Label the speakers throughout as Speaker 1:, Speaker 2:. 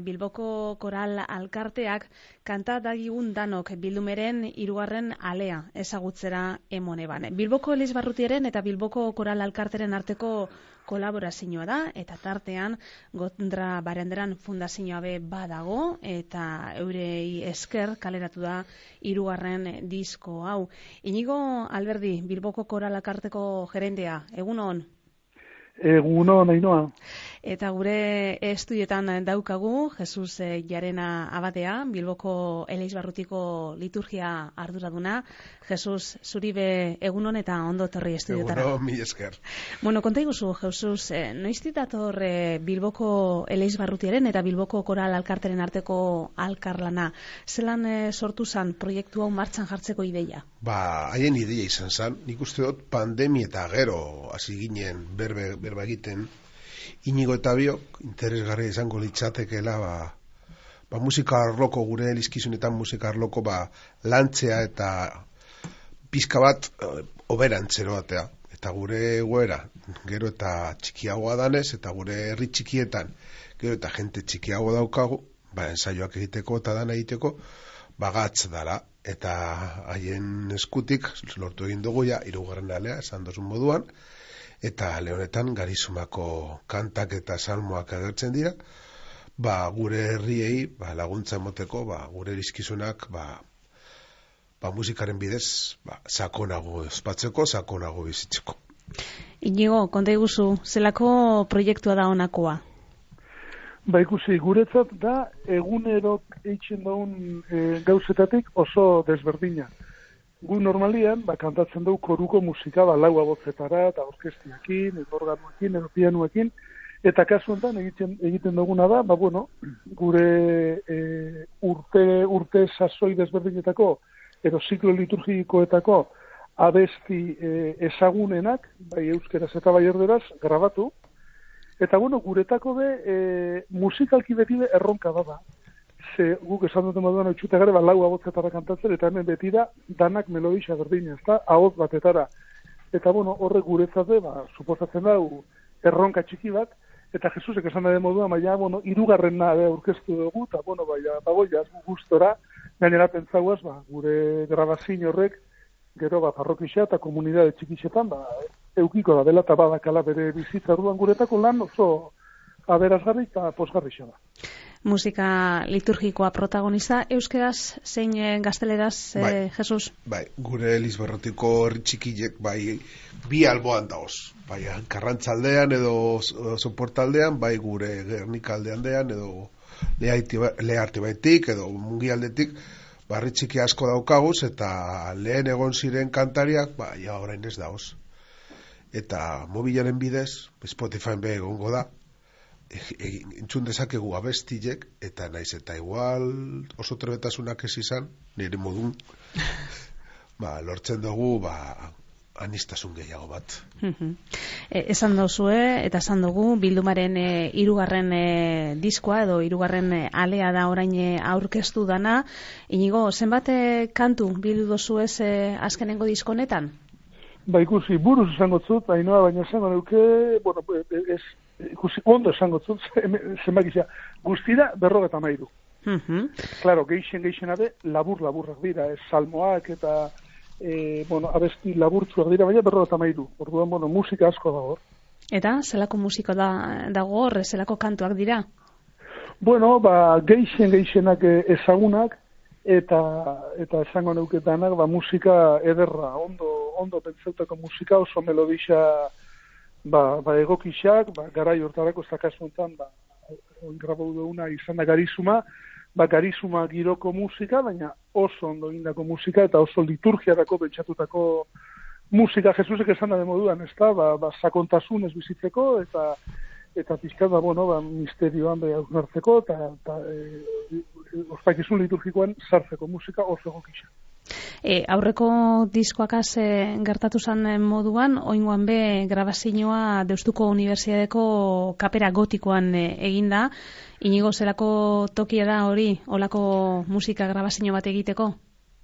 Speaker 1: Bilboko Koral Alkarteak kanta dagigun danok bildumeren hirugarren alea ezagutzera emone bane. Bilboko Elizbarrutieren eta Bilboko Koral Alkarteren arteko kolaborazioa da eta tartean Gondra Barenderan fundazioa be badago eta eurei esker kaleratu da hirugarren disko hau. Inigo Alberdi Bilboko Koral Alkarteko gerendea, egunon.
Speaker 2: Eguno, nahi noa.
Speaker 1: Eta gure estudietan daukagu, Jesus eh, Jarena abatea, Bilboko Eleizbarrutiko liturgia arduraduna. Jesus, zuri be egunon eta ondo torri estudiotara.
Speaker 3: Eguno, mi esker.
Speaker 1: Bueno, konta iguzu, Jesus, eh, noiz ditator eh, Bilboko Eleizbarrutiaren eta Bilboko Koral Alkarteren arteko alkarlana. Zelan eh, sortu zan proiektu hau martxan jartzeko ideia?
Speaker 3: Ba, haien ideia izan zan, nik uste dut pandemia eta gero hasi ginen berbe, berba egiten, inigo eta biok interesgarri izango litzatekeela ba, ba musika arloko gure elizkizunetan musika arloko ba, lantzea eta pizka bat e, oberantzero batea eta gure egoera gero eta txikiagoa danez eta gure herri txikietan gero eta jente txikiago daukagu ba ensaioak egiteko eta dana egiteko bagatz dara. Eta haien eskutik lortu egin dugu ja irugarren alea esan dozun moduan eta lehonetan garizumako kantak eta salmoak agertzen dira ba gure herriei ba, laguntza emoteko ba, gure erizkizunak ba, ba, musikaren bidez ba, sakonago espatzeko, sakonago bizitzeko
Speaker 1: Inigo, konta iguzu, zelako proiektua da honakoa?
Speaker 2: Ba ikusi, guretzat da egunerok eitzen daun e, gauzetatik oso desberdina. Gu normalian, ba, kantatzen dugu koruko musika, ba, laua botzetara, eta orkestiakin, eta organuekin, eta pianuekin, eta kasu honetan egiten, egiten duguna da, ba, bueno, gure e, urte, urte sasoi desberdinetako, edo ziklo liturgikoetako, abesti e, ezagunenak, bai euskeraz eta bai erderaz, grabatu, Eta bueno, guretako be, e, musikalki beti be erronka da da. Ze guk esan dute moduan oitxuta gare, ba, lau agotzetara kantatzen, eta hemen beti da, danak melodisa berdina, ez da, agot batetara. Eta bueno, horre guretzate, ba, suposatzen da, erronka txiki bat, eta Jesusek esan da moduan, baina, bueno, irugarren nahe aurkeztu dugu, eta bueno, baina, bagoia, gustora, gainera pentsauaz, ba, gure grabazin horrek, gero, ba, parrokixa eta komunidade txikixetan, ba, eukiko da dela eta badakala bere bizitza orduan guretako lan oso aberazgarri eta posgarri da.
Speaker 1: Musika liturgikoa protagonista, euskeraz zein eh, gazteleraz, eh, bai, Jesus?
Speaker 3: Bai, gure Elizberrotiko txikilek bai bi alboan daoz. Bai, karrantzaldean edo soportaldean, bai gure gernikaldean dean edo leharti baitik edo mungialdetik, barri txiki asko daukaguz eta lehen egon ziren kantariak, bai, ja orain ez daoz eta mobilaren bidez, Spotify be egongo da, e, e, entzun dezakegu abestilek, eta naiz eta igual oso trebetasunak ez izan, nire modun, ba, lortzen dugu, ba, anistasun gehiago bat.
Speaker 1: e, esan dozue, eta esan dugu, bildumaren e, irugarren e, diskoa, edo irugarren e, alea da orain e, aurkeztu dana, inigo, zenbat e, kantu bildu dozu ez e, azkenengo diskonetan?
Speaker 2: Ba ikusi, buruz esango zut, hainoa, baina esango neuke, bueno, e, ez, ikusi, ondo esango zut, zenbak izia, guztira berrogeta mairu. Claro, geixen, geixen abe, labur, laburrak dira, ez, salmoak eta, e, bueno, abesti laburtzuak dira, baina berrogeta mairu. Orduan, bueno, musika asko dago.
Speaker 1: Eta, zelako musiko da, dago hor, zelako kantuak dira?
Speaker 2: Bueno, ba, geixen, geixenak ezagunak, eta eta esango neuketanak ba musika ederra ondo ondo pentsautako musika oso melodisa ba ba egokixak ba garai hortarako ez ba grabau duguna izan da garizuma. Ba garizuma giroko musika baina oso ondo indako musika eta oso liturgiarako pentsatutako musika. Jesusek esan da moduan ezta ba ba sakontasunez bizitzeko eta eta pizkat ba bueno ba misterioan be hartzeko eta ta e, ospakizun liturgikoan sartzeko musika oso gokisa.
Speaker 1: E, aurreko diskoakaz e, gertatu zen moduan, oingoan be grabazioa Deustuko Unibertsiadeko kapera gotikoan e, eginda, inigo zelako tokia da hori, olako musika grabazio bat egiteko?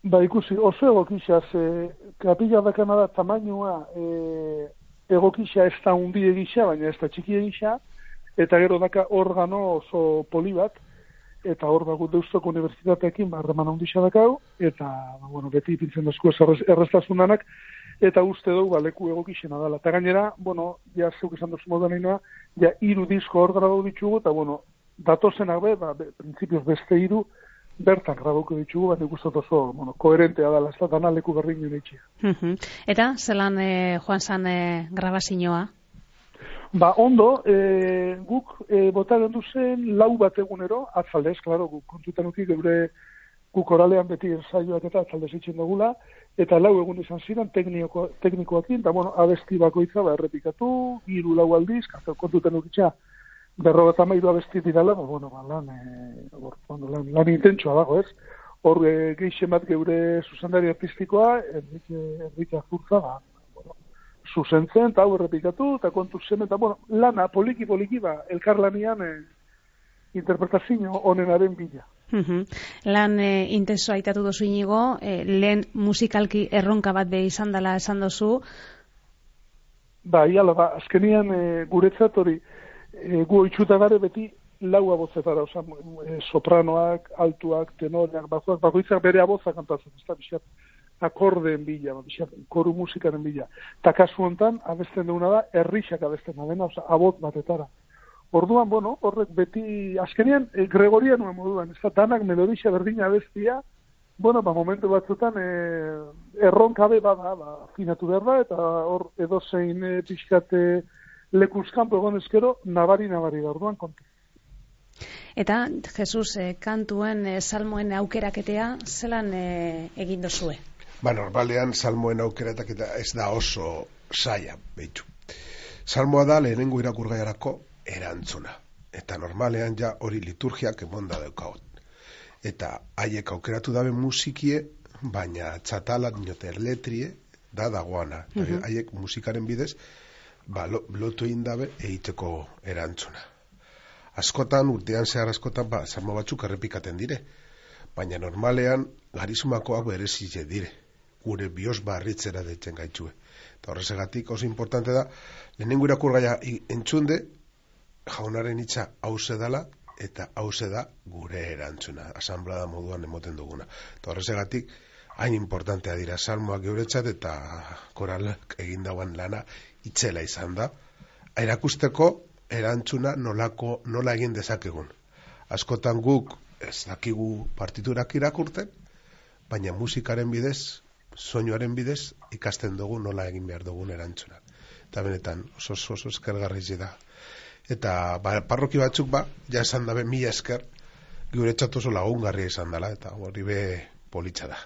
Speaker 2: Ba ikusi, oso egokisa, ze kapila dakana da tamainua e, egokisa ez da undi egisa, baina ez da txiki egisa, eta gero daka organo oso poli bat, eta hor dago deustoko unibertsitateekin, ba, harreman ondisa dakau, eta, ba, bueno, beti ipintzen dazku errestasunanak, eta uste dugu, ba, leku egokixena dela. Eta gainera, bueno, ja, zeuk esan duzu modan inoa, ja, iru disko hor grabau ditugu, eta, bueno, datozenak be, ba, be, prinsipioz beste iru, bertan grabauko ditugu, bat ikustot oso, bueno, koherentea dela, ez da, dana leku berdin
Speaker 1: Eta, zelan eh, joan zan eh, grabazioa?
Speaker 2: Ba, ondo, e, guk e, bota gendu zen lau bat egunero, atzaldez, klaro, guk kontutan uki geure guk oralean beti ensaioak eta atzaldez itxen dugula, eta lau egun izan ziren tekniko, teknikoakin, eta bueno, abesti bakoitza, ba, errepikatu, hiru lau aldiz, kafe, kontutan ukitza, berro eta mairu abesti dirala, ba, bueno, ba, lan, e, or, bueno, lan, lan intentsua dago, ez? Hor, e, geixen bat geure zuzendari artistikoa, Enrique, Enrique Azurza, ba, zuzentzen, eta hau errepikatu, eta kontu zen, eta bueno, lana, poliki, poliki, ba, elkarlanian e, interpretazio honenaren bila.
Speaker 1: Lan e, intenso aitatu dozu inigo, e, lehen musikalki erronka bat be izan dela esan dozu?
Speaker 2: Ba, iala, ba, azkenian e, guretzat hori, e, gu oitzuta gare beti lau abozetara, oza, e, sopranoak, altuak, tenoreak, bakoak, bakoitzak bere abozak kantatzen, ez da, akordeen bila, ba, koru musikaren bila. Ta kasu hontan abesten duguna da, errixak abesten da oza, abot batetara. Orduan, bueno, horrek beti, azkenean, e, gregorian moduan, ez da, danak melodixa berdina abestia, bueno, ba, momentu batzutan, e, erronkabe bada, ba, finatu behar da, eta hor edo zein e, pixkate lekuzkampo egon ezkero, nabari, nabari da, orduan kontu.
Speaker 1: Eta, Jesus, e, kantuen e, salmoen aukeraketea, zelan e, egin dozue?
Speaker 3: Ba, normalean, salmoen aukeratak eta ez da oso saia, behitu. Salmoa da lehenengo irakurgaiarako erantzuna. Eta normalean ja hori liturgiak emonda daukagot. Eta haiek aukeratu dabe musikie, baina txatala dinote letrie, da dagoana. Mhm. Haiek musikaren bidez, ba, lotu egin dabe egiteko erantzuna. Askotan, urtean zehar askotan, ba, salmo batzuk errepikaten dire. Baina normalean, garizumakoak berezile dire gure bios barritzera deitzen gaitxue. Eta horrezegatik oso importante da, lehenengo irakur gaia entzunde, jaunaren hitza hause dala, eta hause da gure erantzuna, asamblada moduan emoten duguna. Eta horrezegatik, hain importantea dira salmoak geuretzat eta koralak egin dauan lana itzela izan da. Airakusteko erantzuna nolako, nola egin dezakegun. Askotan guk ez dakigu partiturak irakurten, baina musikaren bidez soinuaren bidez ikasten dugu nola egin behar dugun erantzuna. Eta benetan, oso oso, oso eskergarri da. Eta ba, parroki batzuk ba, ja esan dabe mila esker, gure oso lagungarria izan dela, eta hori be politxa da.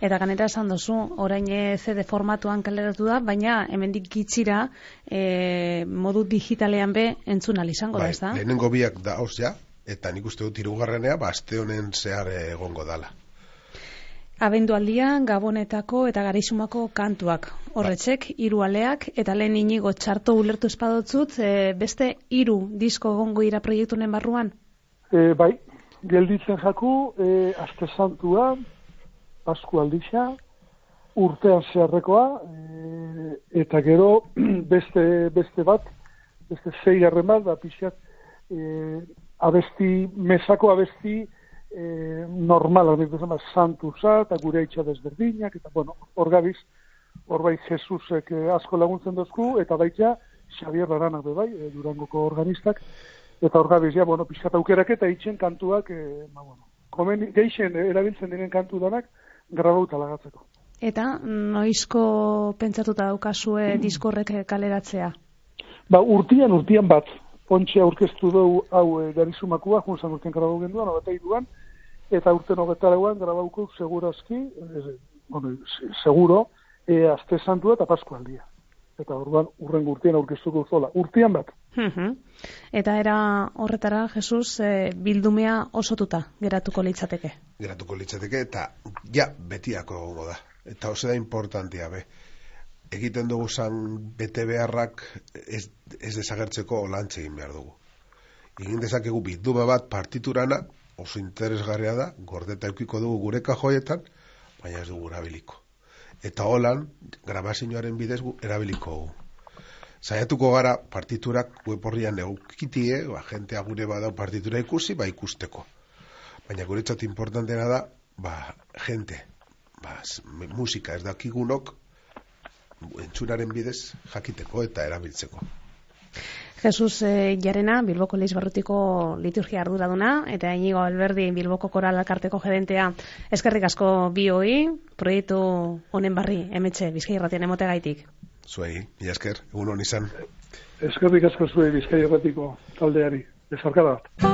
Speaker 1: Eta ganeta esan duzu, orain CD formatuan kaleratu da, baina hemendik gitxira e, modu digitalean be entzun izango da, bai, ez da?
Speaker 3: Lehenengo biak da, ja, eta nik uste dut irugarrenea, ba, azte honen zehar egongo dala.
Speaker 1: Abendualdian Gabonetako eta Garizumako kantuak. Horretzek, hiru aleak, eta lehen inigo txarto ulertu espadotzut, e, beste hiru disko gongo ira proiektunen barruan?
Speaker 2: E, bai, gelditzen jaku, e, azte santua, pasku aldixa, urtean zeharrekoa, e, eta gero beste, beste bat, beste zei bat, da pixat, e, abesti, mesako abesti, e, normal, hori dut zama, santuza, eta gure itxa desberdinak, eta bueno, hor gabiz, hor bai Jesusek eh, asko laguntzen dozku, eta baita Xavier Baranak bai, e, durangoko organistak, eta hor gabiz, ja, bueno, pixkat aukerak eta itxen kantuak, e, ba, bueno, komen, geixen erabiltzen diren kantu danak, grabauta lagatzeko.
Speaker 1: Eta noizko pentsatuta daukazue diskorrek kaleratzea?
Speaker 2: Ba, urtian, urtian bat, Pontxe aurkeztu dugu hau e, garizumakua, junzan urtean grabau genduan, hau eta eta urten hogetarauan grabauko segurazki, e, bueno, seguro, e, azte santua eta paskualdia. Eta orduan urren urtean aurkeztuko zola. Urtean bat.
Speaker 1: eta era horretara, Jesus, e, bildumea osotuta geratuko litzateke?
Speaker 3: Geratuko litzateke eta ja betiako gogo da. Eta oso da importantia be. Egiten dugu zan bete beharrak ez, ez desagertzeko lantze egin behar dugu. Egin dezakegu bildume bat partiturana, oso interesgarria da, gordeta eukiko dugu gure kajoietan, baina ez dugu erabiliko. Eta holan, grabazioaren bidez gu erabiliko dugu. Zaiatuko gara partiturak web horrian eukitie, ba, jentea gure badau partitura ikusi, ba ikusteko. Baina guretzat importantena da, ba, jente, ba, musika ez dakigunok, entzunaren bidez jakiteko eta erabiltzeko.
Speaker 1: Jesus eh, Jarena, Bilboko Leiz Barrutiko liturgia arduraduna, eta inigo Alberdi, Bilboko Koral Alkarteko gedentea, eskerrik asko bi hoi, proiektu honen barri, emetxe, bizkai erratien emote gaitik.
Speaker 3: Zuei, mila esker, egun hon izan.
Speaker 2: Eskerrik asko zuei bizkai erratiko taldeari, ezarkada bat.